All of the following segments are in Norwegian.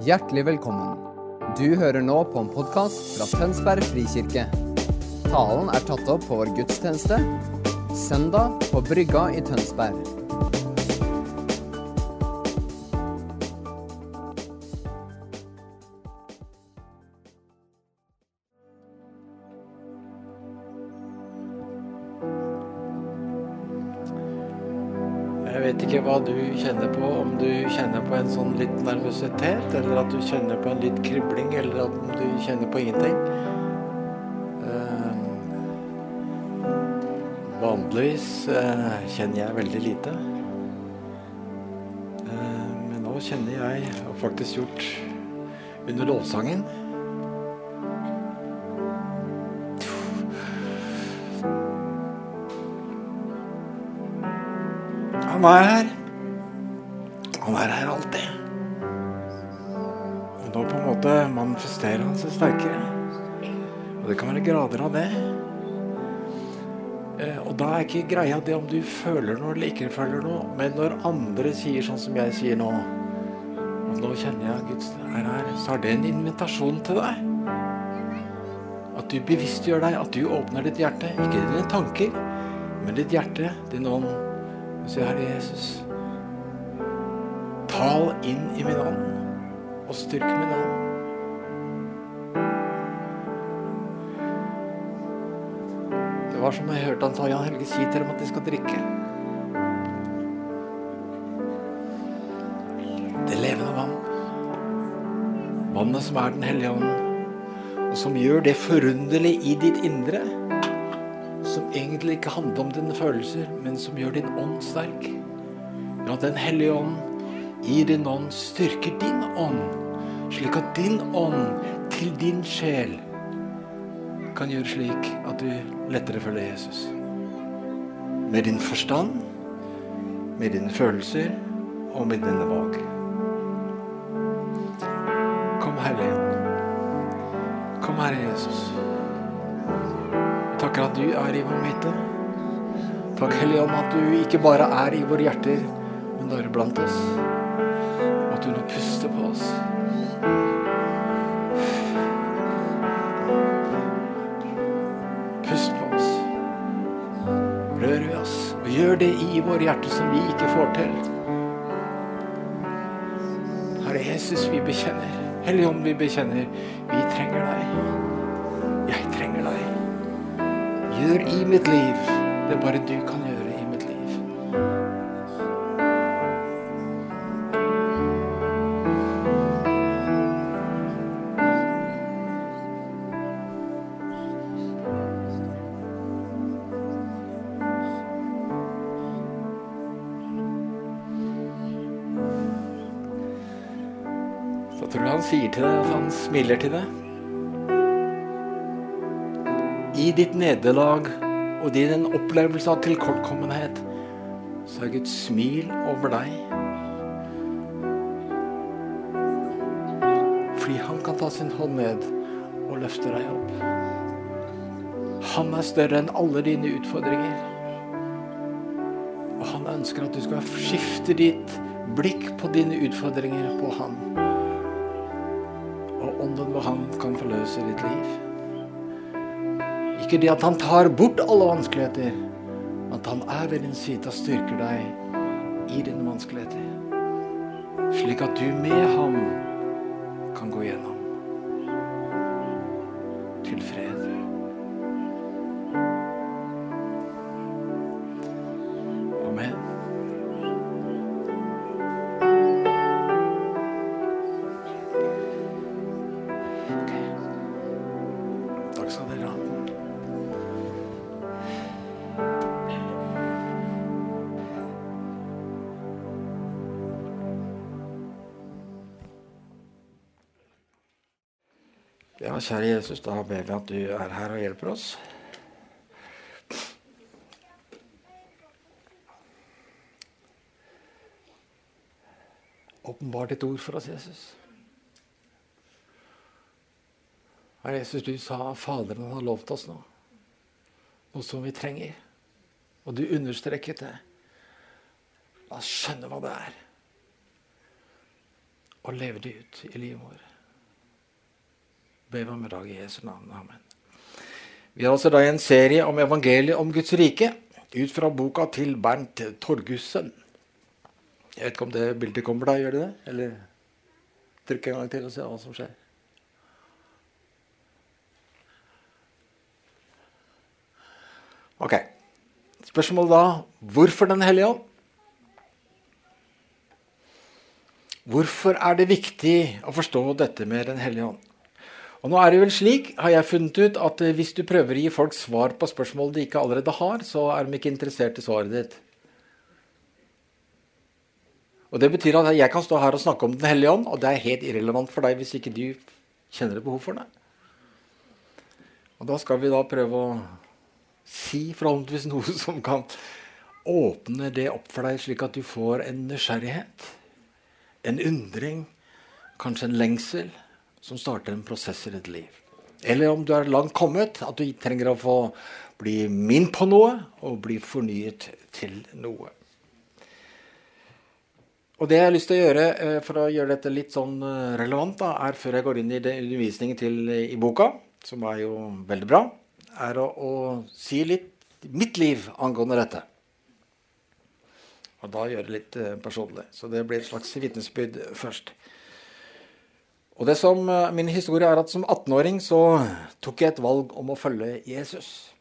Hjertelig velkommen. Du hører nå på en podkast fra Tønsberg frikirke. Talen er tatt opp på vår gudstjeneste søndag på Brygga i Tønsberg. Jeg vet ikke hva du kjenner på, på en sånn litt nervøsitet, eller at du kjenner på en litt kribling, eller at du kjenner på ingenting. Eh, vanligvis eh, kjenner jeg veldig lite. Eh, men nå kjenner jeg, og faktisk gjort under lovsangen Han er her. Grader av det. Eh, Og da er ikke greia det om du føler noe eller ikke føler noe, men når andre sier sånn som jeg sier nå Og nå kjenner jeg Guds er her, så er det en invitasjon til deg. At du bevisstgjør deg, at du åpner ditt hjerte. Ikke dine tanker, men ditt hjerte, din ånd. Se, Herre Jesus, tal inn i min ånd, og styrk min ånd. Det var som jeg hørte han sa, Jan Helge, si til dem at de skal drikke. Det levende vann. Vannet som er Den hellige ånd, og som gjør det forunderlig i ditt indre som egentlig ikke handler om dine følelser, men som gjør din ånd sterk. Ja, Den hellige ånd i din ånd styrker din ånd, slik at din ånd til din sjel kan gjøre slik at du lettere følge Jesus. Med din forstand, med dine følelser og med dine valg. Kom, Hellige Ånd. Kom, Herre Jesus. Takker at du er i vår midte. Takk, Hellige Ånd, at du ikke bare er i våre hjerter, men du er blant oss. Og at du nå puster på oss. Pust på vi oss. Og gjør det i våre hjerter som vi ikke får til. Herre Jesus, vi bekjenner. Hellige Ånd, vi bekjenner. Vi trenger deg. Jeg trenger deg. Gjør i mitt liv det bare du kan smiler til deg. I ditt nederlag og din opplevelse av tilkortkommenhet, så er Guds smil over deg. Fordi han kan ta sin hånd ned og løfte deg opp. Han er større enn alle dine utfordringer. Og han ønsker at du skal skifte ditt blikk på dine utfordringer på han. Han kan forløse ditt liv. Ikke det at han tar bort alle vanskeligheter, men at han er ved din side og styrker deg i dine vanskeligheter. Slik at du med ham kan gå gjennom til fred. Kjære Jesus, da ber vi at du er her og hjelper oss. Åpenbar ditt ord for oss, Jesus. Herre Jesus, du sa Faderen har lovt oss noe. Noe som vi trenger. Og du understreket det. La oss skjønne hva det er. og leve det ut i livet vårt. Be om i dag i Jesu navn. Amen. Vi har altså da en serie om evangeliet om Guds rike ut fra boka til Bernt Torgussen. Jeg vet ikke om det bildet kommer da, gjør det det? Eller trykk en gang til og se hva som skjer. Ok. Spørsmålet da hvorfor Den hellige ånd? Hvorfor er det viktig å forstå dette med Den hellige ånd? Og nå er det vel slik, har jeg funnet ut, at eh, hvis du prøver å gi folk svar på spørsmål de ikke allerede har, så er de ikke interessert i svaret ditt. Og Det betyr at jeg kan stå her og snakke om Den hellige ånd, og det er helt irrelevant for deg hvis ikke du kjenner det behov for det. Og Da skal vi da prøve å si forhåpentligvis noe som kan åpne det opp for deg, slik at du får en nysgjerrighet, en undring, kanskje en lengsel som starter en prosess i ditt liv. Eller om du er langt kommet, at du trenger å få bli minnet på noe og bli fornyet til noe. Og Det jeg har lyst til å gjøre eh, for å gjøre dette litt sånn eh, relevant, da, er før jeg går inn i undervisningen til, i boka, som er jo veldig bra, er å, å si litt mitt liv angående dette. Og da gjøre det litt eh, personlig. Så det blir et slags vitnesbyrd først. Og det som, eh, Min historie er at som 18-åring så tok jeg et valg om å følge Jesus.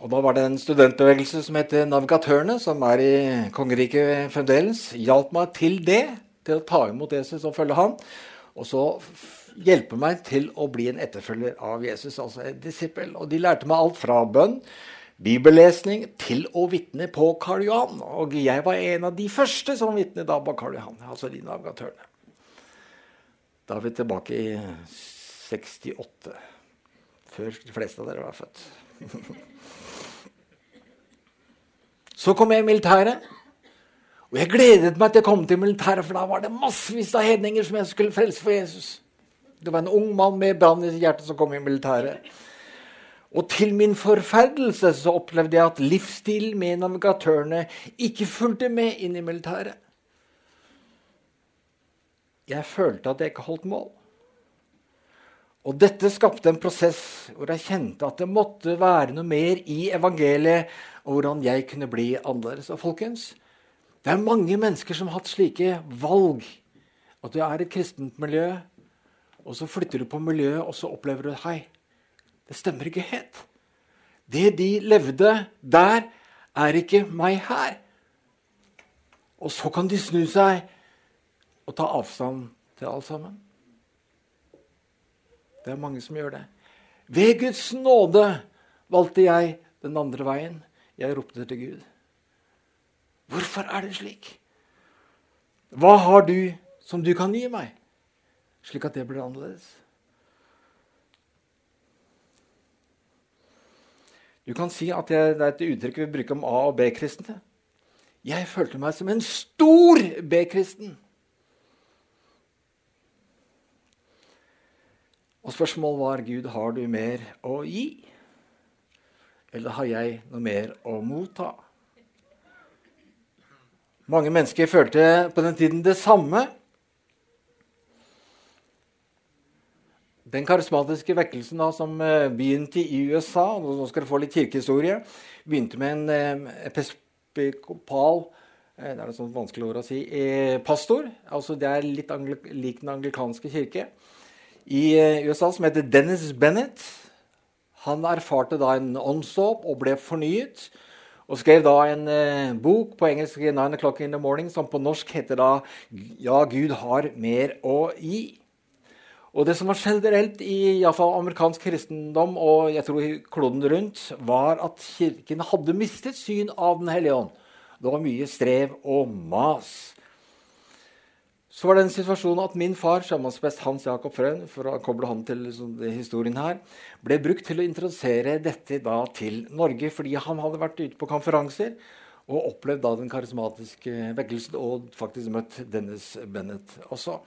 Og Da var det en studentbevegelse som heter Navigatørene, som er i kongeriket fremdeles. Hjalp meg til det, til å ta imot Jesus og følge han. Og så hjelpe meg til å bli en etterfølger av Jesus, altså en disippel. Og de lærte meg alt fra bønn, bibellesning, til å vitne på Karl Johan. Og jeg var en av de første som vitnet da på Karl Johan, altså de navigatørene. Da er vi tilbake i 68. Før de fleste av dere var født. Så kom jeg i militæret. Og jeg gledet meg til å komme til militæret, for da var det massevis av hedninger som jeg skulle frelse for Jesus. Det var en ung mann med brann i hjertet som kom i militæret. Og til min forferdelse så opplevde jeg at livsstilen med navigatørene ikke fulgte med inn i militæret jeg følte at jeg ikke holdt mål. Og dette skapte en prosess hvor jeg kjente at det måtte være noe mer i evangeliet, og hvordan jeg kunne bli annerledes. Og folkens, det er mange mennesker som har hatt slike valg. At du er i et kristent miljø, og så flytter du på miljøet, og så opplever du Hei, det stemmer ikke helt. Det de levde der, er ikke meg her. Og så kan de snu seg å ta avstand til alt sammen. Det er mange som gjør det. Ved Guds nåde valgte jeg den andre veien. Jeg ropte til Gud. Hvorfor er det slik? Hva har du som du kan gi meg, slik at det blir annerledes? Du kan si at det er et uttrykk vi bruker om A- og B-kristne. Jeg følte meg som en stor B-kristen. Og spørsmålet var Gud, har du mer å gi? Eller har jeg noe mer å motta? Mange mennesker følte på den tiden det samme. Den karismatiske vekkelsen da, som eh, begynte i USA Nå skal dere få litt kirkehistorie. Begynte med en eh, episkopal eh, det er et sånt vanskelig ord å si pastor. altså Det er litt lik den anglikanske kirke i eh, USA som heter Dennis Bennett. Han erfarte da en åndsdåp og ble fornyet. Og skrev da en eh, bok på engelsk 'Nine O'Clock in the Morning', som på norsk heter da 'Ja, Gud har mer å gi'. Og det som var generelt i i fall amerikansk kristendom og jeg tror kloden rundt, var at kirken hadde mistet syn av Den hellige ånd. Det var mye strev og mas. Så var det en situasjon at min far, sjømannsprest Hans Jakob Frøen, for å koble han til liksom, historien her, ble brukt til å introdusere dette da til Norge, fordi han hadde vært ute på konferanser og opplevd da den karismatiske vekkelsen og faktisk møtt Dennis Bennett også.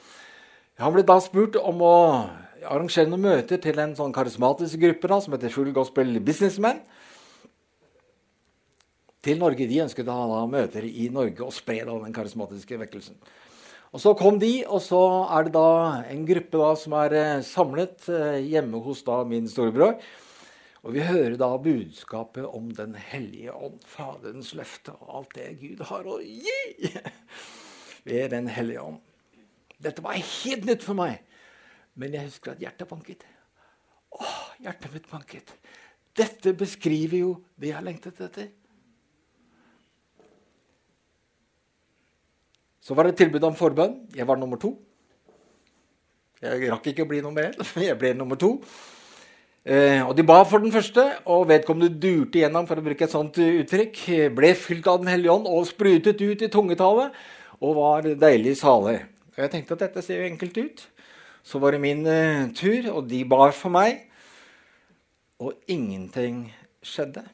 Han ble da spurt om å arrangere noen møter til en sånn karismatisk gruppe da, som heter Full Gospel Businessmen. Til Norge. De ønsket å ha møter i Norge og spre da den karismatiske vekkelsen. Og Så kom de, og så er det da en gruppe da som er eh, samlet eh, hjemme hos da min storebror. Og vi hører da budskapet om Den hellige ånd, Faderens løfte og alt det Gud har å gi ved Den hellige ånd. Dette var helt nytt for meg. Men jeg husker at hjertet banket. Åh, hjertet mitt banket. Dette beskriver jo det jeg har lengtet etter. Så var det tilbud om forbønn. Jeg var nummer to. Jeg rakk ikke å bli nummer én. Jeg ble nummer to. Eh, og De ba for den første, og vedkommende durte igjennom for å bruke et sånt uttrykk. Ble fylt av Den hellige ånd og sprutet ut i tungetale og var deilig salig. Og Jeg tenkte at dette ser jo enkelt ut. Så var det min eh, tur, og de bar for meg. Og ingenting skjedde.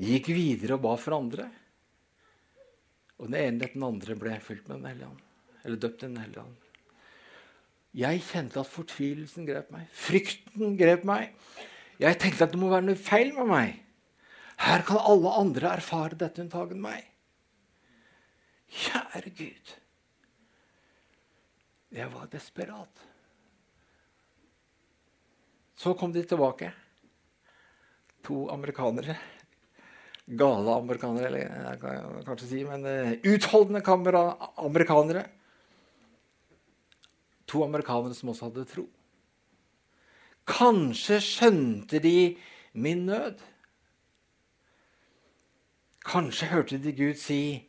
Gikk videre og ba for andre. Og den ene etter den andre ble fylt med Den hellige ånd. Eller døpt Den hellige ånd. Jeg kjente at fortvilelsen grep meg. Frykten grep meg. Jeg tenkte at det må være noe feil med meg. Her kan alle andre erfare dette unntagen meg. Kjære Gud. Jeg var desperat. Så kom de tilbake. To amerikanere gale amerikanere, eller jeg kan kanskje si, men uh, utholdende amerikanere. To amerikanere som også hadde tro. Kanskje skjønte de min nød. Kanskje hørte de Gud si,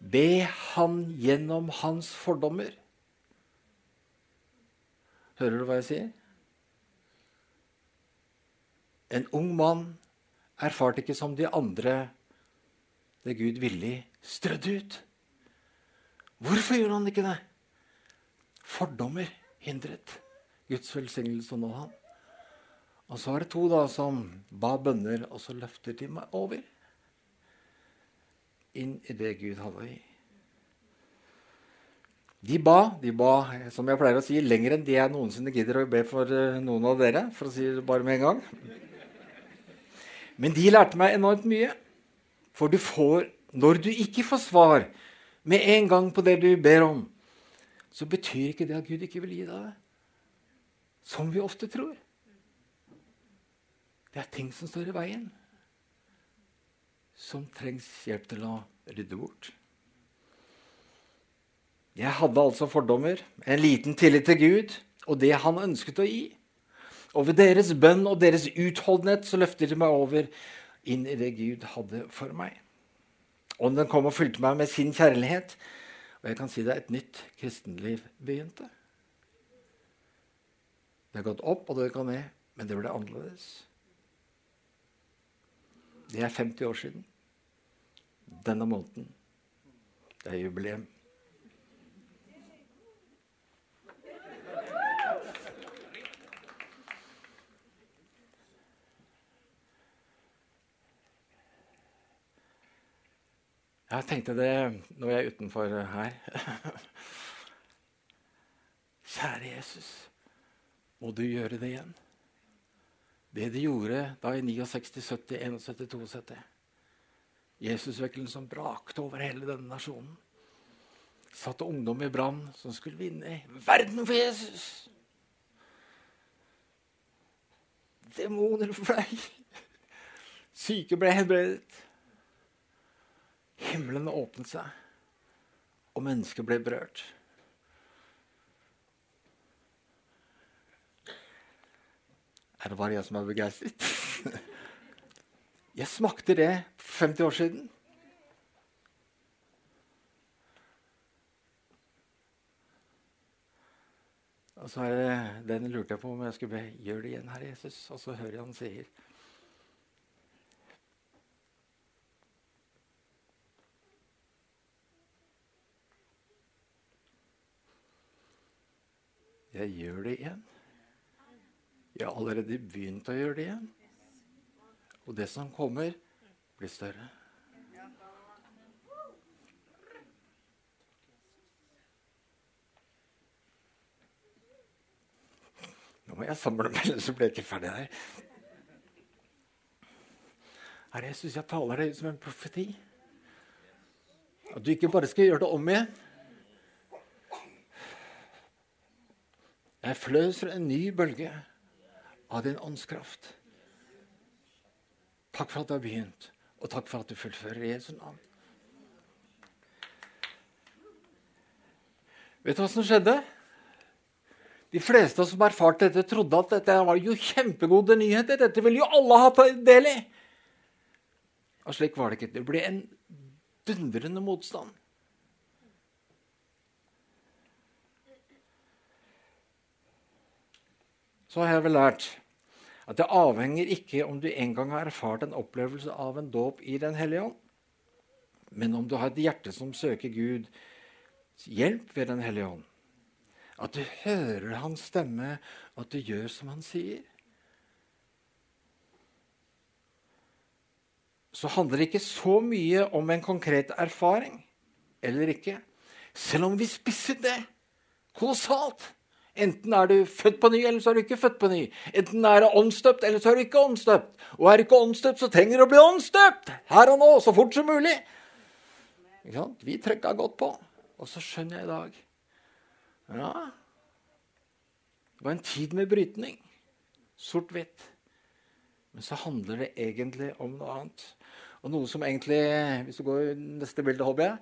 'Be han gjennom hans fordommer'. Hører du hva jeg sier? En ung mann erfarte ikke som de andre det Gud villig strødde ut. Hvorfor gjorde han ikke det? Fordommer hindret Guds velsignelse å nå ham. Og så var det to da som ba bønner, og så løftet de meg over. Inn i det Gud hadde i. De ba, de ba, som jeg pleier å si, lenger enn det jeg noensinne gidder å be for eh, noen av dere. for å si det bare med en gang. Men de lærte meg enormt mye. For du får, når du ikke får svar med en gang på det du ber om, så betyr ikke det at Gud ikke vil gi deg det. Som vi ofte tror. Det er ting som står i veien, som trengs hjelp til å rydde bort. Jeg hadde altså fordommer, en liten tillit til Gud og det han ønsket å gi. Og ved deres bønn og deres utholdenhet så løfter de meg over inn i det Gud hadde for meg. Ånden kom og fulgte meg med sin kjærlighet. Og jeg kan si det, er et nytt kristenliv begynte. Det har gått opp, og det har gått ned, men det ble annerledes. Det er 50 år siden. Denne måneden. Det er jubileum. Jeg tenkte det når jeg er utenfor her. Kjære Jesus, må du gjøre det igjen? Det de gjorde da i 69, 70, 71, 72. Jesusvekkelsen som brakte over hele denne nasjonen. Satte ungdom i brann som skulle vinne verden for Jesus. Demoner fløy. Syke ble helbredet. Himmelen åpnet seg, og mennesket ble berørt. Er det bare jeg som er begeistret? Jeg smakte det 50 år siden. Og så er det den lurte jeg på om jeg skulle be gjør det igjen, Herre Jesus. Og så hører jeg han sier Jeg gjør det igjen. Jeg har allerede begynt å gjøre det igjen. Og det som kommer, blir større. Nå må jeg samle meg, ellers blir jeg ikke ferdig her. Herre jeg syns jeg taler deg ut som en profeti. At du ikke bare skal gjøre det om igjen. Jeg fløser en ny bølge av din åndskraft. Takk for at du har begynt, og takk for at du fullfører Jesu navn. Vet du hva som skjedde? De fleste som erfarte dette, trodde at dette var jo kjempegode nyheter. Dette ville jo alle ha del i. Og slik var det ikke. Det ble en dundrende motstand. Så har jeg vel lært at det avhenger ikke om du en gang har erfart en opplevelse av en dåp i Den hellige ånd, men om du har et hjerte som søker Gud hjelp ved Den hellige ånd. At du hører hans stemme, og at du gjør som han sier. Så handler det ikke så mye om en konkret erfaring eller ikke. Selv om vi spisset det kolossalt. Enten er du født på ny, eller så er du ikke født på ny. Enten er du åndsdøpt, eller så er du ikke åndsdøpt. Og er du ikke åndsdøpt, så trenger du å bli åndsdøpt! Her og nå, så fort som mulig. Vi trykka godt på. Og så skjønner jeg i dag Ja, det var en tid med brytning. Sort-hvitt. Men så handler det egentlig om noe annet. Og noe som egentlig Hvis du går i neste bilde, håper jeg.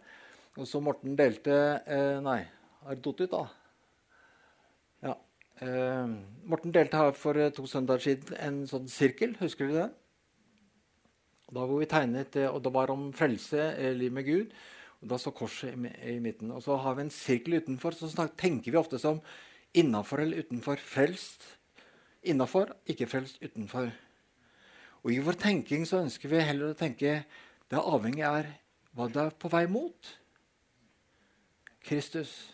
Og som Morten delte eh, Nei, har det datt ut, da? Eh, Morten delte her for eh, to søndager siden en sånn sirkel. Husker du det? Da hvor vi tegnet, eh, og det var om frelse, eh, liv med Gud. Og Da så korset i, i, midten. Og så har vi en sirkel utenfor. Så tenker vi ofte som innafor eller utenfor. Frelst innafor, ikke frelst utenfor. Og i vår tenking så ønsker vi heller å tenke det avhengig er hva det er på vei mot. Kristus.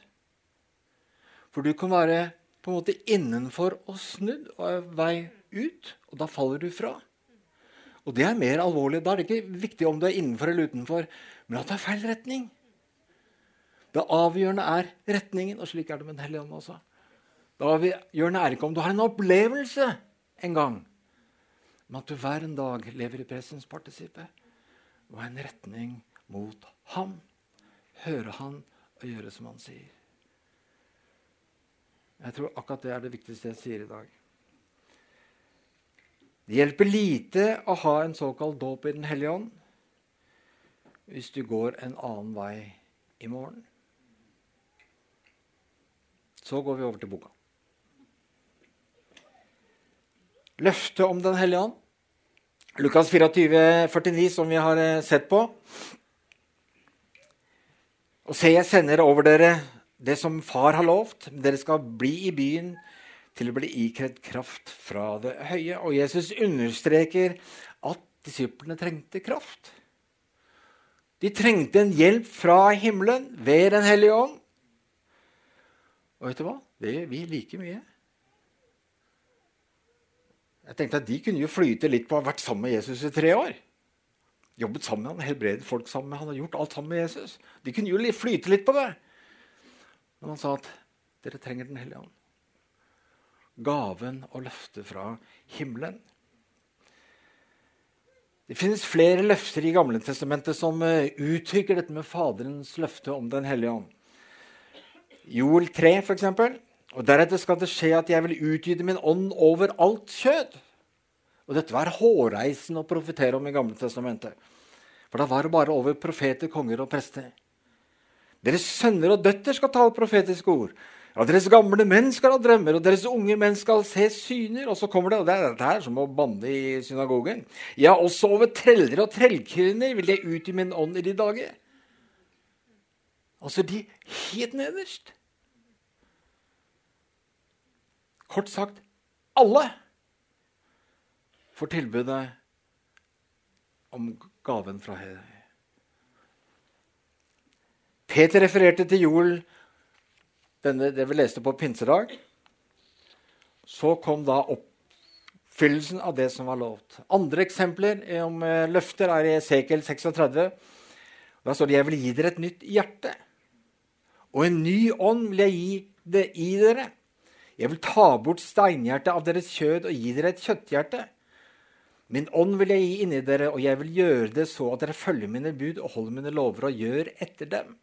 For du kan være på en måte innenfor og snudd og er vei ut, og da faller du fra. Og det er mer alvorlig. Da er det ikke viktig om du er innenfor eller utenfor, men at det er feil retning. Det avgjørende er retningen, og slik er det med Den hellige ånd også. Det avgjørende er ikke om du har en opplevelse en gang, men at du hver en dag lever i presenspartisippet og har en retning mot ham. Høre han og gjøre som han sier. Jeg tror akkurat det er det viktigste jeg sier i dag. Det hjelper lite å ha en såkalt dåp i Den hellige ånd hvis du går en annen vei i morgen. Så går vi over til boka. Løftet om Den hellige ånd. Lukas 24, 49, som vi har eh, sett på. Og se, jeg sender over dere det som far har lovt. Dere skal bli i byen til å bli ikredd kraft fra det høye. Og Jesus understreker at disiplene trengte kraft. De trengte en hjelp fra himmelen ved Den hellige ånd. Og vet du hva? Det gjør vi like mye. Jeg tenkte at De kunne jo flyte litt på å ha vært sammen med Jesus i tre år. Jobbet sammen med han, helbredet folk sammen med han, og gjort alt sammen med Jesus. De kunne jo flyte litt på det. Men han sa at dere trenger Den hellige ånd. Gaven og løftet fra himmelen. Det finnes flere løfter i Gamle Testamentet som eh, uttrykker dette med Faderens løfte om Den hellige ånd. Joel 3, f.eks. Og deretter skal det skje at jeg vil utgyte min ånd over alt kjød. Og dette var hårreisende å profetere om i Gamle testamentet. For da var det bare over profeter, konger og prester. Deres sønner og døtter skal tale profetiske ord. Ja, Deres gamle menn skal ha drømmer, og deres unge menn skal se syner. Og så kommer det, og det er dette her som å banne i synagogen. Ja, også over treller og trellkvinner vil jeg ut i min ånd i de dager. Altså de helt nederst. Kort sagt alle får tilbudet om gaven fra. Peter refererte til Joel, denne, det vi leste på pinsedag. Så kom da oppfyllelsen av det som var lovt. Andre eksempler om eh, løfter er i Esekiel 36. Da står det 'Jeg vil gi dere et nytt hjerte'. Og en ny ånd vil jeg gi det i dere. Jeg vil ta bort steinhjertet av deres kjød og gi dere et kjøtthjerte. Min ånd vil jeg gi inni dere, og jeg vil gjøre det så at dere følger mine bud og holder mine lover og gjør etter dem.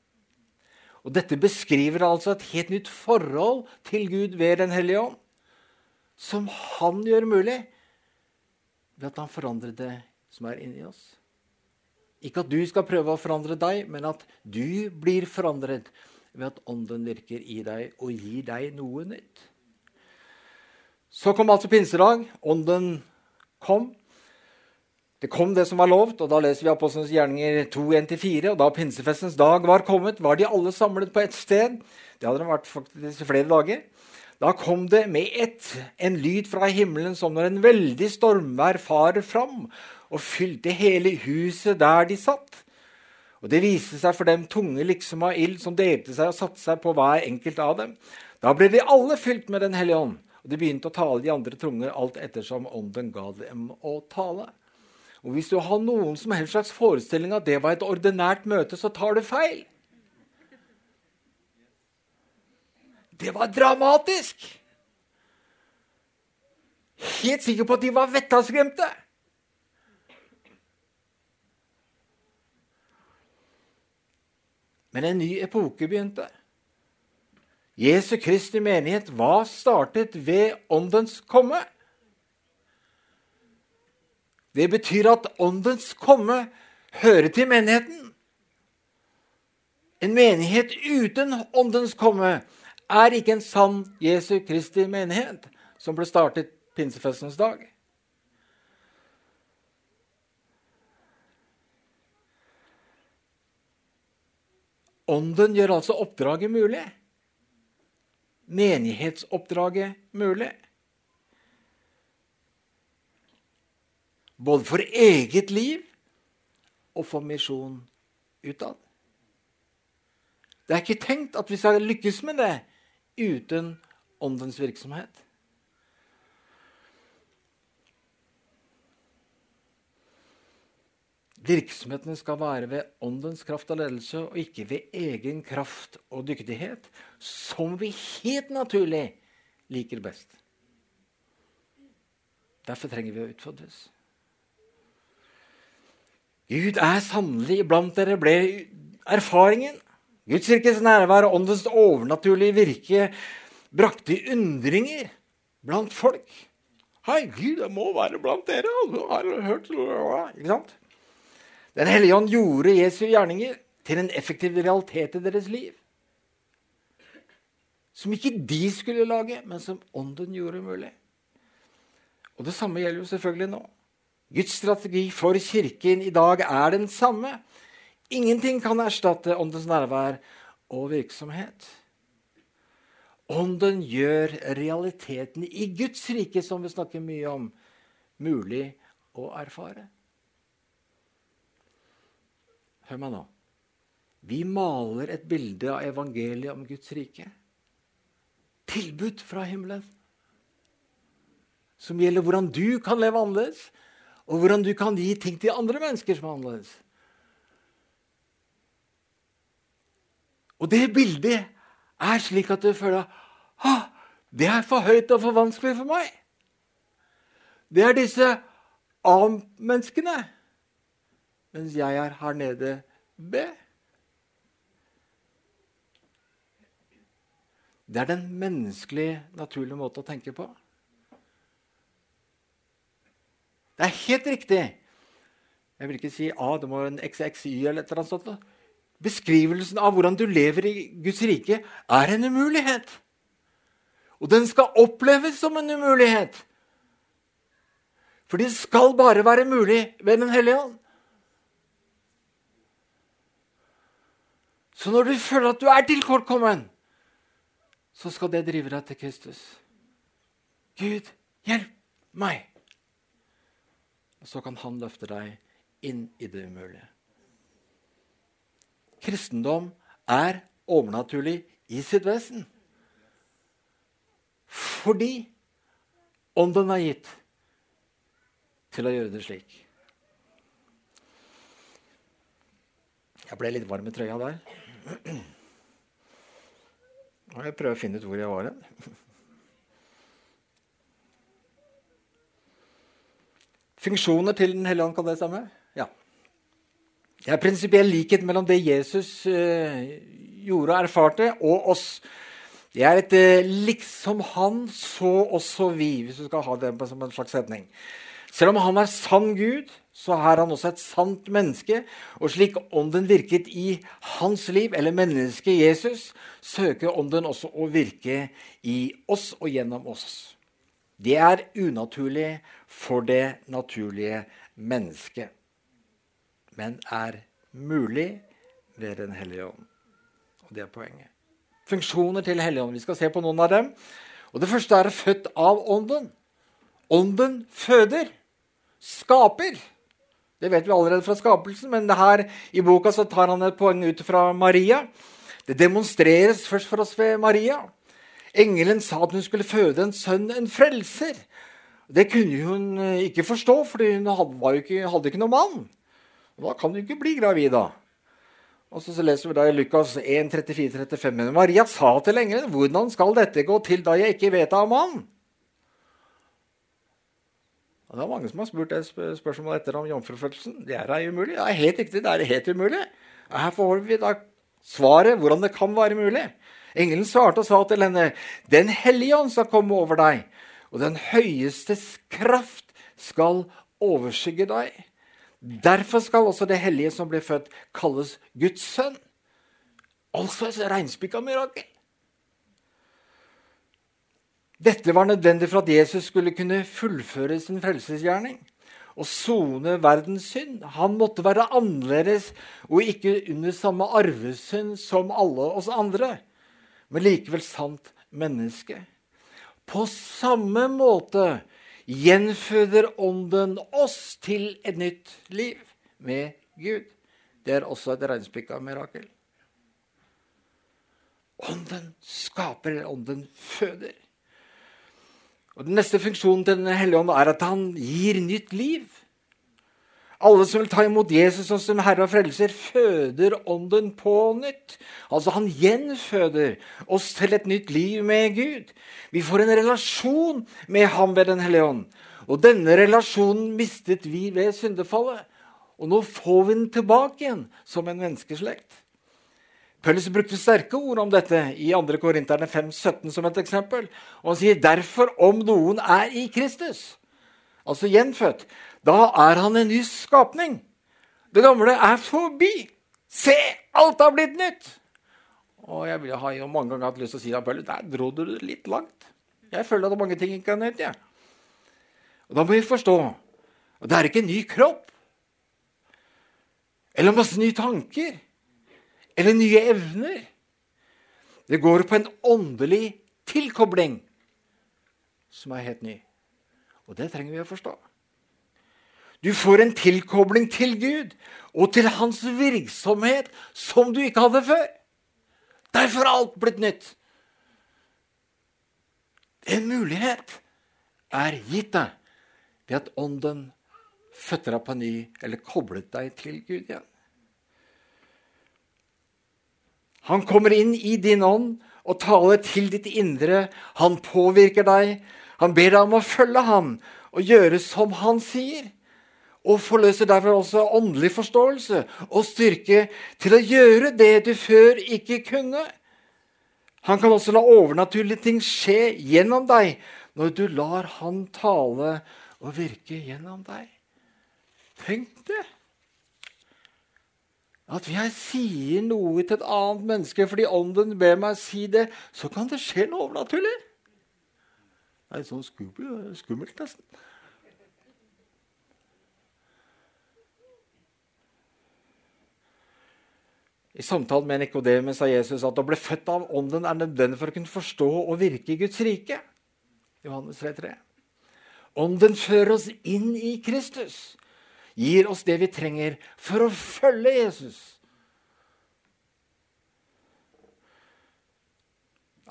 Og Dette beskriver altså et helt nytt forhold til Gud ved Den hellige ånd, som han gjør mulig ved at han forandrer det som er inni oss. Ikke at du skal prøve å forandre deg, men at du blir forandret ved at Ånden virker i deg og gir deg noe nytt. Så kom altså pinsedag. Ånden kom. Det kom det som var lovt, og da leser vi Apostlenes gjerninger 2.1-4. Og da pinsefestens dag var kommet, var de alle samlet på ett sted. Det hadde de vært faktisk flere dager. Da kom det med ett en lyd fra himmelen som når en veldig stormvær farer fram, og fylte hele huset der de satt. Og Det viste seg for dem tunge liksom av ild som delte seg og satte seg på hver enkelt av dem. Da ble de alle fylt med Den hellige ånd, og de begynte å tale de andre tunger alt ettersom ånden ga dem å tale. Og Hvis du har noen som helst slags forestilling at det var et ordinært møte, så tar du feil. Det var dramatisk! Helt sikker på at de var vettaskremte. Men en ny epoke begynte. Jesu Kristi menighet var startet ved Åndens komme. Det betyr at Åndens komme hører til menigheten. En menighet uten Åndens komme er ikke en sann Jesu Kristi menighet, som ble startet pinsefestens dag. Ånden gjør altså oppdraget mulig. Menighetsoppdraget mulig. Både for eget liv og for misjon utad. Det er ikke tenkt at vi skal lykkes med det uten åndens virksomhet. Virksomheten skal være ved åndens kraft og ledelse, og ikke ved egen kraft og dyktighet, som vi helt naturlig liker best. Derfor trenger vi å utfordres. Gud er sannelig iblant dere, ble erfaringen. Guds rikes nærvær og åndens overnaturlige virke brakte undringer blant folk. Hei, Gud, det må være blant dere! Har hørt Ikke sant? Den hellige ånd gjorde Jesu gjerninger til en effektiv realitet i deres liv. Som ikke de skulle lage, men som ånden gjorde mulig. Og Det samme gjelder jo selvfølgelig nå. Guds strategi for Kirken i dag er den samme. Ingenting kan erstatte åndens nærvær og virksomhet. Ånden gjør realiteten i Guds rike, som vi snakker mye om, mulig å erfare. Hør meg nå. Vi maler et bilde av evangeliet om Guds rike. Tilbud fra himmelen. Som gjelder hvordan du kan leve annerledes, og hvordan du kan gi ting til andre mennesker som er annerledes. Og det bildet er slik at du føler at det er for høyt og for vanskelig for meg. Det er disse A-menneskene mens jeg er her nede B. Det er den menneskelige, naturlige måten å tenke på. Det er helt riktig. Jeg vil ikke si A, det må være en XXY eller et eller annet sånt. Beskrivelsen av hvordan du lever i Guds rike, er en umulighet. Og den skal oppleves som en umulighet. For det skal bare være mulig ved Den hellige ånd. Så når du føler at du er tilkortkommen, så skal det drive deg til Kristus. Gud, hjelp meg! Og så kan han løfte deg inn i det umulige. Kristendom er overnaturlig i sitt vesen. Fordi ånden er gitt til å gjøre det slik. Jeg ble litt varm i trøya der. Jeg prøver å finne ut hvor jeg var hen. Funksjoner til Den hellige ånd. Kan det stemme? Ja. Det er prinsipiell likhet mellom det Jesus eh, gjorde og erfarte, og oss. Det er et eh, liksom han, så også vi, hvis du skal ha det som en slags setning. Selv om han er sann Gud, så er han også et sant menneske. Og slik ånden virket i hans liv, eller mennesket Jesus, søker ånden også å virke i oss og gjennom oss. Det er unaturlig for det naturlige mennesket, men er mulig ved Den hellige ånd. Og det er poenget. Funksjoner til Helligånden. Vi skal se på noen av dem. Og Det første er født av Ånden. Ånden føder, skaper. Det vet vi allerede fra skapelsen, men her i boka så tar han et poeng ut fra Maria. Det demonstreres først for oss ved Maria. Engelen sa at hun skulle føde en sønn, en frelser. Det kunne hun eh, ikke forstå, for hun hadde, ikke, hadde ikke noen mann. Da kan du ikke bli gravid, da. Og så, leser vi da i Lukas 1, 34-35. Men Maria sa til engelen, 'Hvordan skal dette gå til da jeg ikke vet av mann?' Og det er mange som har spurt det spørsmålet etter om jomfrufødselen. Det er umulig. Det er helt riktig, det er helt umulig. Her får vi da svaret hvordan det kan være mulig. Engelen svarte og sa til henne, 'Den hellige ånd skal komme over deg.' og den høyestes kraft skal overskygge deg. Derfor skal også det hellige som blir født, kalles Guds sønn. Altså et reinspikka mirakel. Dette var nødvendig for at Jesus skulle kunne fullføre sin frelsesgjerning og sone verdens synd. Han måtte være annerledes og ikke under samme arvesynd som alle oss andre, men likevel sant menneske. På samme måte gjenføder Ånden oss til et nytt liv med Gud. Det er også et regnspikka mirakel. Ånden skaper, eller ånden føder. Og Den neste funksjonen til Den hellige ånd er at han gir nytt liv. Alle som vil ta imot Jesus som Herre og Frelser, føder Ånden på nytt. Altså Han gjenføder oss til et nytt liv med Gud. Vi får en relasjon med Ham ved Den hellige ånd. Og denne relasjonen mistet vi ved syndefallet. Og nå får vi den tilbake igjen som en menneskeslekt. Paulus brukte sterke ord om dette i 2. Korinterne 5, 17 som et eksempel. Og han sier derfor om noen er i Kristus, altså gjenfødt, da er han en ny skapning. Det gamle er forbi. Se, alt har blitt nytt. Og jeg har jo mange ganger hatt lyst til å si at der dro du det litt langt. Jeg føler at mange ting ikke er nytt. Ja. Og Da må vi forstå at det er ikke en ny kropp. Eller masse nye tanker. Eller nye evner. Det går på en åndelig tilkobling som er helt ny. Og det trenger vi å forstå. Du får en tilkobling til Gud og til hans virksomhet som du ikke hadde før. Derfor har alt blitt nytt. En mulighet er gitt deg ved at Ånden fødte deg på ny, eller koblet deg til Gud igjen. Han kommer inn i din ånd og taler til ditt indre. Han påvirker deg. Han ber deg om å følge ham og gjøre som han sier og forløser derfor også åndelig forståelse og styrke til å gjøre det du før ikke kunne. Han kan også la overnaturlige ting skje gjennom deg når du lar Han tale og virke gjennom deg. Tenk det! At jeg sier noe til et annet menneske fordi ånden ber meg si det, så kan det skje noe overnaturlig. Det er sånn skummelt nesten. I samtalen med Nikodemus sa Jesus at å bli født av Ånden er nødvendig for å kunne forstå og virke i Guds rike. Johannes 3, 3. Ånden fører oss inn i Kristus, gir oss det vi trenger for å følge Jesus.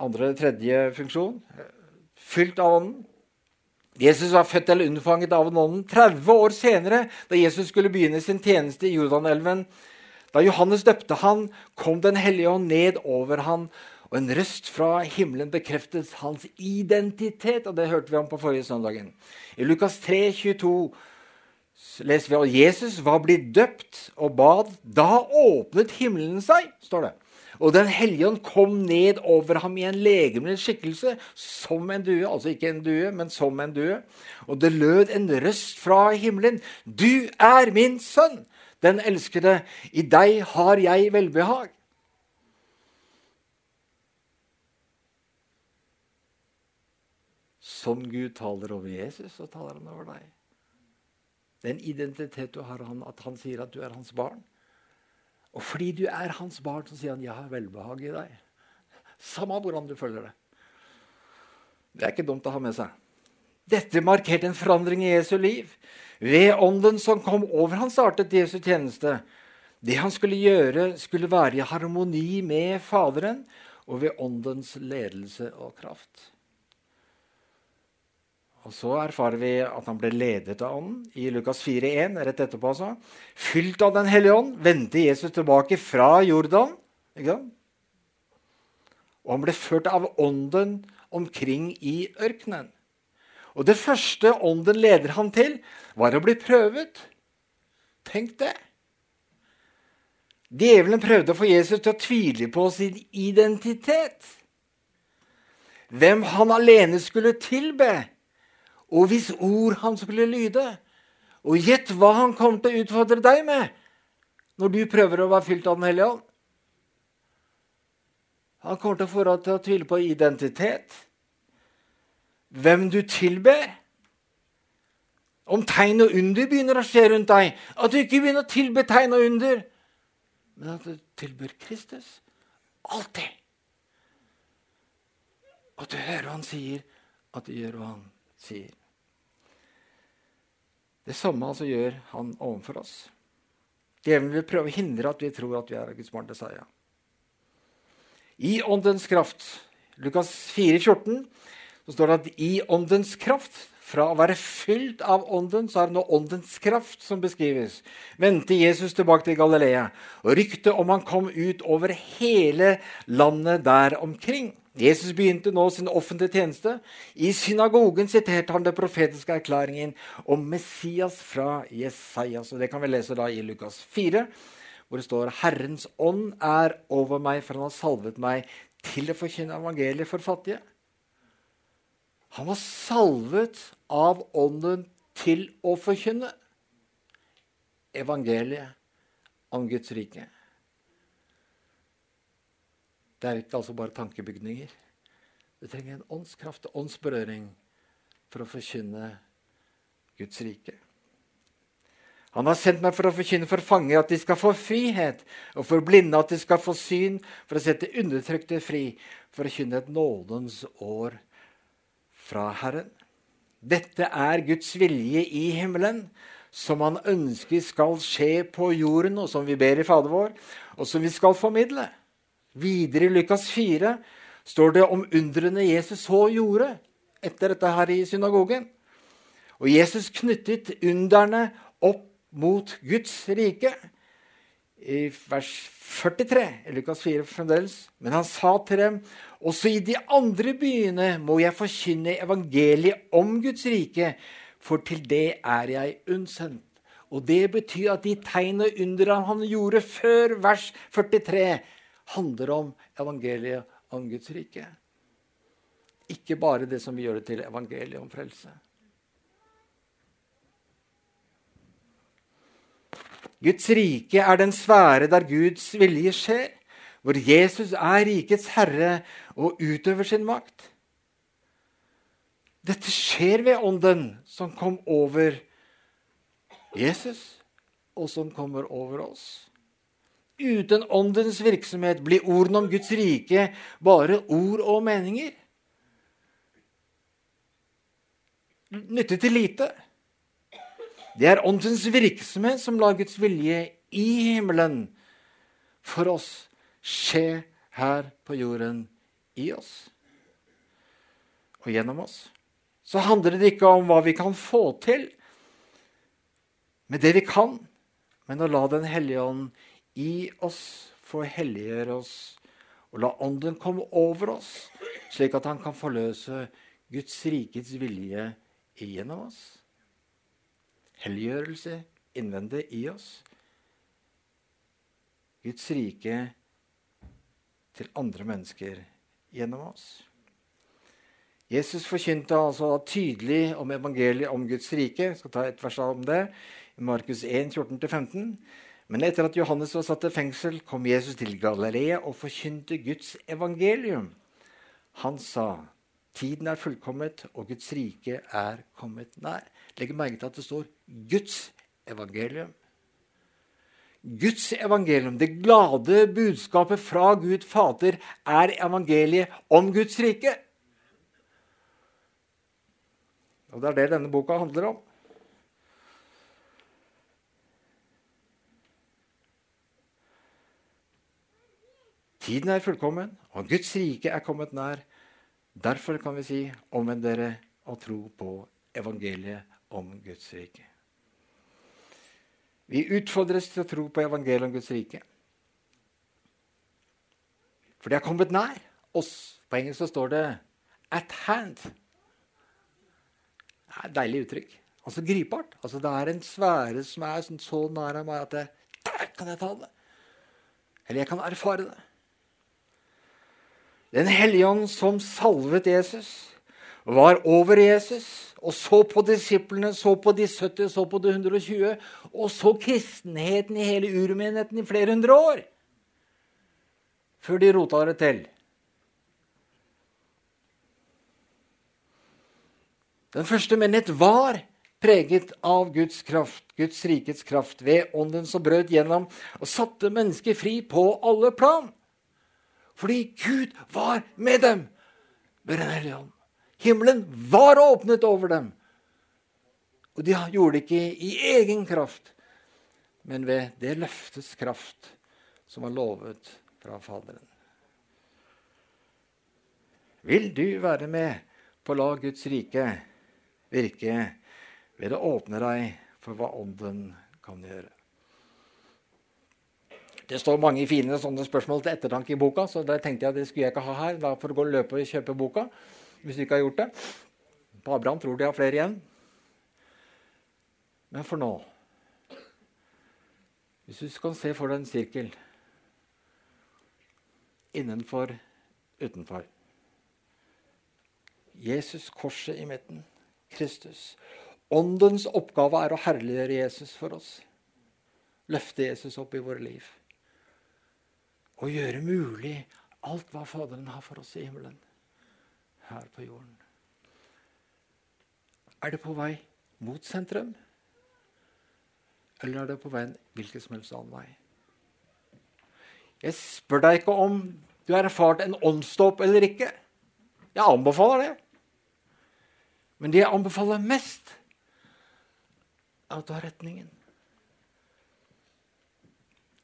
Andre, tredje funksjon fylt av Ånden. Jesus var født eller unnfanget av Ånden 30 år senere, da Jesus skulle begynne sin tjeneste i Jordanelven da Johannes døpte han, kom Den hellige ånd ned over han, og en røst fra himmelen bekreftet hans identitet. og Det hørte vi om på forrige søndagen. I Lukas 3, 22 leser vi at Jesus var blitt døpt og bad. Da åpnet himmelen seg, står det. Og Den hellige ånd kom ned over ham i en legemlig skikkelse som en due. Altså ikke en due, men som en due. Og det lød en røst fra himmelen. Du er min sønn, den elskede. I deg har jeg velbehag. Som Gud taler over Jesus, så taler han over deg. Den identitet du har, at han sier at du er hans barn. Og fordi du er hans barn, så sier han 'jeg har velbehag i deg'. Samme hvordan du føler det. Det er ikke dumt å ha med seg. Dette markerte en forandring i Jesu liv. Ved ånden som kom over han, startet Jesu tjeneste. Det han skulle gjøre, skulle være i harmoni med Faderen og ved åndens ledelse og kraft. Og Så erfarer vi at han ble ledet av Ånden i Lukas 4,1. rett etterpå altså. Fylt av Den hellige ånd vendte Jesus tilbake fra Jordan. Og han ble ført av Ånden omkring i ørkenen. Og det første Ånden leder han til, var å bli prøvet. Tenk det! Djevelen prøvde å få Jesus til å tvile på sin identitet. Hvem han alene skulle tilbe og hvis ord han skulle lyde. Og gjett hva han kom til å utfordre deg med når du prøver å være fylt av Den hellige ånd. Han kommer til å få deg til å tvile på identitet, hvem du tilber. Om tegn og under begynner å skje rundt deg, at du ikke begynner å tilbe tegn og under, men at du tilber Kristus. Alltid. At du hører hva han sier, at du gjør hva han sier. Det samme altså gjør han overfor oss. Djevelen vil prøve å hindre at vi tror at vi er Guds barn. Det sa jeg. I åndens kraft, Lukas 4, 14, så står det at i åndens kraft fra å være fylt av ånden, så er det nå åndens kraft som beskrives. Vendte Jesus tilbake til Galilea, og ryktet om han kom ut over hele landet der omkring. Jesus begynte nå sin offentlige tjeneste. I synagogen siterte han den profetiske erklæringen om Messias fra Jesajas. Og det kan vi lese da i Lukas 4, hvor det står Herrens ånd er over meg, for han har salvet meg til å forkynne evangeliet for fattige. Han var salvet av ånden til å forkynne evangeliet om Guds rike. Det er ikke altså bare tankebygninger. Du trenger en åndskraft åndsberøring for å forkynne Guds rike. Han har sendt meg for å forkynne for fanger at de skal få frihet, og for blinde at de skal få syn, for å sette undertrykte fri, for å kynne et nådens år fra Herren. Dette er Guds vilje i himmelen, som han ønsker skal skje på jorden, og som vi ber i Fader vår, og som vi skal formidle. Videre i Lukas 4 står det om undrene Jesus så gjorde etter dette her i synagogen. Og Jesus knyttet underne opp mot Guds rike. I vers 43 i Lukas 4 fremdeles. Men han sa til dem, også i de andre byene må jeg forkynne evangeliet om Guds rike, for til det er jeg unnsendt. Og det betyr at de tegn og under han gjorde før vers 43, handler om evangeliet om Guds rike. Ikke bare det som vi gjør det til evangeliet om frelse. Guds rike er den sfære der Guds vilje skjer, hvor Jesus er rikets herre og utøver sin makt. Dette skjer ved Ånden som kom over Jesus, og som kommer over oss. Uten åndens virksomhet blir ordene om Guds rike bare ord og meninger. Nyttig til lite. Det er åndens virksomhet som lar Guds vilje i himmelen for oss skje her på jorden i oss og gjennom oss. Så handler det ikke om hva vi kan få til med det vi kan, men å la Den hellige ånd i oss få helliggjøre oss og la Ånden komme over oss, slik at han kan forløse Guds rikets vilje igjennom oss. helliggjørelse innvendig i oss. Guds rike til andre mennesker gjennom oss. Jesus forkynte altså tydelig om evangeliet om Guds rike. Jeg skal ta et vers om det. I Markus 1, 14-15. Men etter at Johannes var satt i fengsel, kom Jesus til Galilea og forkynte Guds evangelium. Han sa, 'Tiden er fullkommet, og Guds rike er kommet nær'. Legg merke til at det står 'Guds evangelium'. Guds evangelium, det glade budskapet fra Gud Fader, er evangeliet om Guds rike. Og det er det denne boka handler om. Tiden er fullkommen, og Guds rike er kommet nær. Derfor kan vi si omvend dere og tro på evangeliet om Guds rike. Vi utfordres til å tro på evangeliet om Guds rike. For det er kommet nær oss. På engelsk så står det 'at hand'. Det er et deilig uttrykk. Altså gripbart. Altså Det er en sfære som er sånn så nær av meg at jeg, der kan jeg ta det. Eller jeg kan erfare det. Den hellige ånd som salvet Jesus, var over Jesus og så på disiplene, så på de 70, så på de 120, og så kristenheten i hele urmenigheten i flere hundre år. Før de rota det til. Den første menighet var preget av Guds kraft, Guds rikets kraft, ved ånden som brøt gjennom og satte mennesker fri på alle plan. Fordi Gud var med dem med Den hellige ånd. Himmelen var åpnet over dem. Og de gjorde det ikke i egen kraft, men ved det løftets kraft som var lovet fra Faderen. Vil du være med på å la Guds rike virke ved å åpne deg for hva Ånden kan gjøre? Det står mange fine sånne spørsmål til ettertanke i boka, så det tenkte jeg det skulle jeg ikke ha her. Da får du gå og løpe og kjøpe boka hvis du ikke har gjort det. På Abraham tror de har flere igjen. Men for nå Hvis du kan se for deg en sirkel innenfor, utenfor Jesus, korset i midten, Kristus. Åndens oppgave er å herliggjøre Jesus for oss. Løfte Jesus opp i våre liv og gjøre mulig alt hva Faderen har for oss i himmelen, her på jorden. Er det på vei mot sentrum? Eller er det på vei en hvilken som helst annen vei? Jeg spør deg ikke om du har erfart en åndsdåp eller ikke. Jeg anbefaler det. Men det jeg anbefaler mest, er at du har retningen.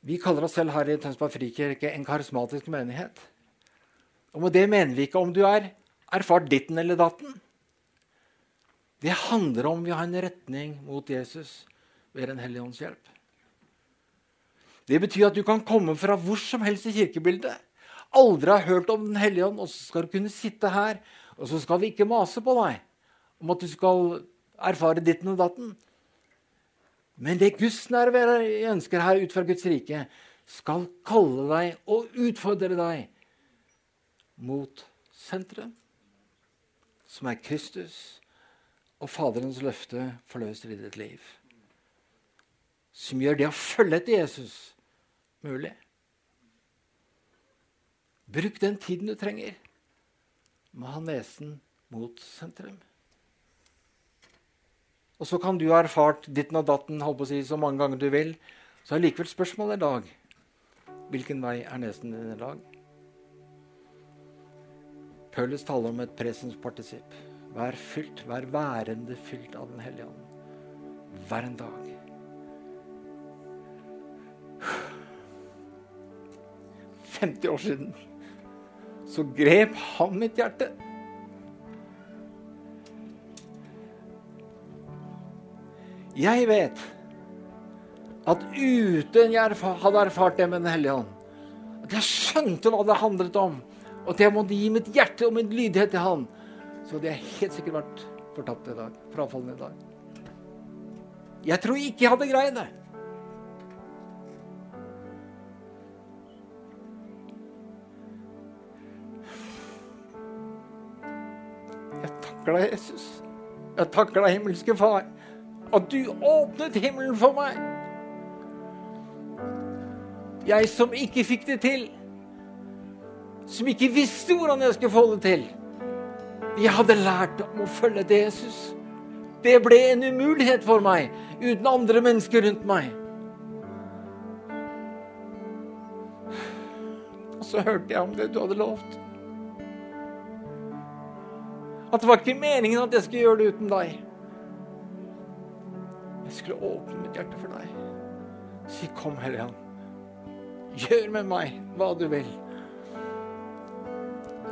Vi kaller oss selv her i Tønsberg frikirke en karismatisk menighet. Og med det mener vi ikke om du er erfart ditten eller datten. Det handler om vi har en retning mot Jesus ved Den hellige ånds hjelp. Det betyr at du kan komme fra hvor som helst i kirkebildet. Aldri har hørt om Den hellige ånd, og så skal du kunne sitte her. Og så skal vi ikke mase på deg om at du skal erfare ditten og datten. Men det Guds nærvær ønsker her ut fra Guds rike, skal kalle deg og utfordre deg mot senteret, som er Kristus og Faderens løfte forløser i ditt liv. Som gjør det å følge etter Jesus mulig. Bruk den tiden du trenger med å ha nesen mot sentrum. Og så kan du ha erfart ditten og datten holdt på å si, så mange ganger du vil. Så er likevel spørsmålet i dag hvilken vei er nesen din i dag? Paulus taler om et presenspartisipp. Vær fylt, vær værende fylt av Den hellige ånd. Hver en dag. «50 år siden så grep han mitt hjerte. Jeg vet at uten jeg hadde erfart det med Den hellige ånd, at jeg skjønte hva det handlet om, og at jeg måtte gi mitt hjerte og min lydighet til Han, så hadde jeg helt sikkert vært fortapt i dag. Frafallen i dag. Jeg tror ikke jeg hadde greid det. Jeg takker deg, Jesus. Jeg takker deg, himmelske Far, at du åpnet himmelen for meg. Jeg som ikke fikk det til, som ikke visste hvordan jeg skulle få det til. Jeg hadde lært om å følge til Jesus. Det ble en umulighet for meg uten andre mennesker rundt meg. Og så hørte jeg om det du hadde lovt. At det var ikke meningen at jeg skulle gjøre det uten deg. Jeg skulle åpne mitt hjerte for deg. Si 'Kom, Helligånd'. Gjør med meg hva du vil.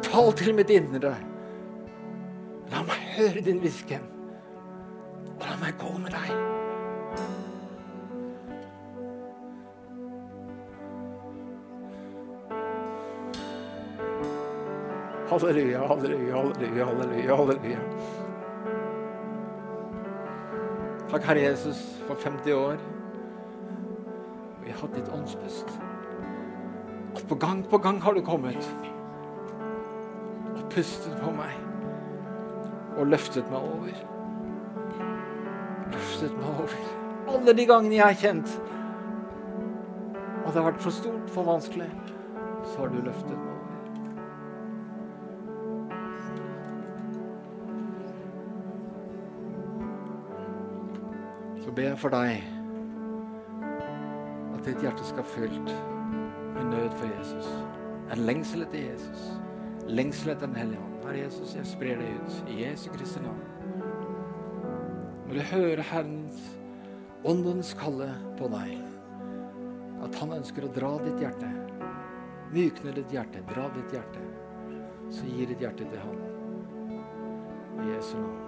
Tal til mitt indre. La meg høre din hvisken. Og la meg gå med deg. Halleluja, halleluja, halleluja, halleluja. halleluja. Takk, Herre Jesus, for 50 år. Vi har hatt ditt åndspust. At på gang på gang har du kommet og pustet på meg og løftet meg over. Løftet meg over. Alle de gangene jeg har kjent at det har vært for stort, for vanskelig, så har du løftet meg over. Så ber jeg for deg at ditt hjerte skal fylt med nød for Jesus. En lengsel etter Jesus. Lengsel etter Den hellige ånd. Herre Jesus, jeg sprer det ut i Jesu Kristi navn. Når du hører Herrens åndens kalle på deg, at han ønsker å dra ditt hjerte, mykne ditt hjerte, dra ditt hjerte, så gir ditt hjerte til han. I Jesu navn.